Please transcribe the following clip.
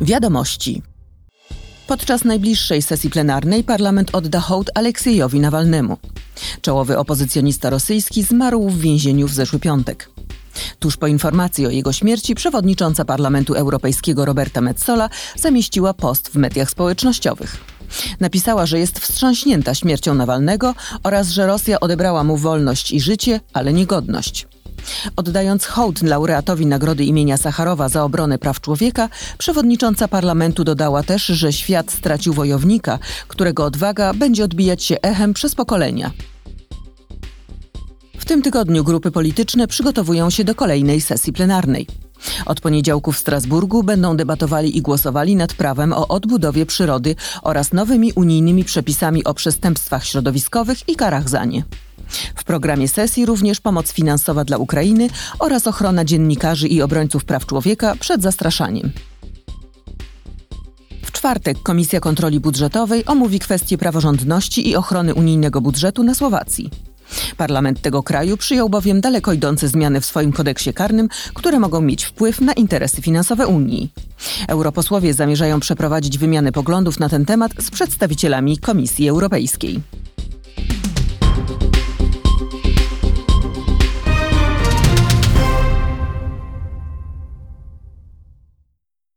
Wiadomości. Podczas najbliższej sesji plenarnej parlament odda hołd Aleksiejowi Nawalnemu. Czołowy opozycjonista rosyjski zmarł w więzieniu w zeszły piątek. Tuż po informacji o jego śmierci przewodnicząca Parlamentu Europejskiego Roberta Metsola zamieściła post w mediach społecznościowych. Napisała, że jest wstrząśnięta śmiercią Nawalnego oraz że Rosja odebrała mu wolność i życie, ale nie godność. Oddając hołd laureatowi Nagrody imienia Sacharowa za obronę praw człowieka, przewodnicząca parlamentu dodała też, że świat stracił wojownika, którego odwaga będzie odbijać się echem przez pokolenia. W tym tygodniu grupy polityczne przygotowują się do kolejnej sesji plenarnej. Od poniedziałku w Strasburgu będą debatowali i głosowali nad prawem o odbudowie przyrody oraz nowymi unijnymi przepisami o przestępstwach środowiskowych i karach za nie. W programie sesji również pomoc finansowa dla Ukrainy oraz ochrona dziennikarzy i obrońców praw człowieka przed zastraszaniem. W czwartek Komisja Kontroli Budżetowej omówi kwestie praworządności i ochrony unijnego budżetu na Słowacji. Parlament tego kraju przyjął bowiem daleko idące zmiany w swoim kodeksie karnym, które mogą mieć wpływ na interesy finansowe Unii. Europosłowie zamierzają przeprowadzić wymianę poglądów na ten temat z przedstawicielami Komisji Europejskiej.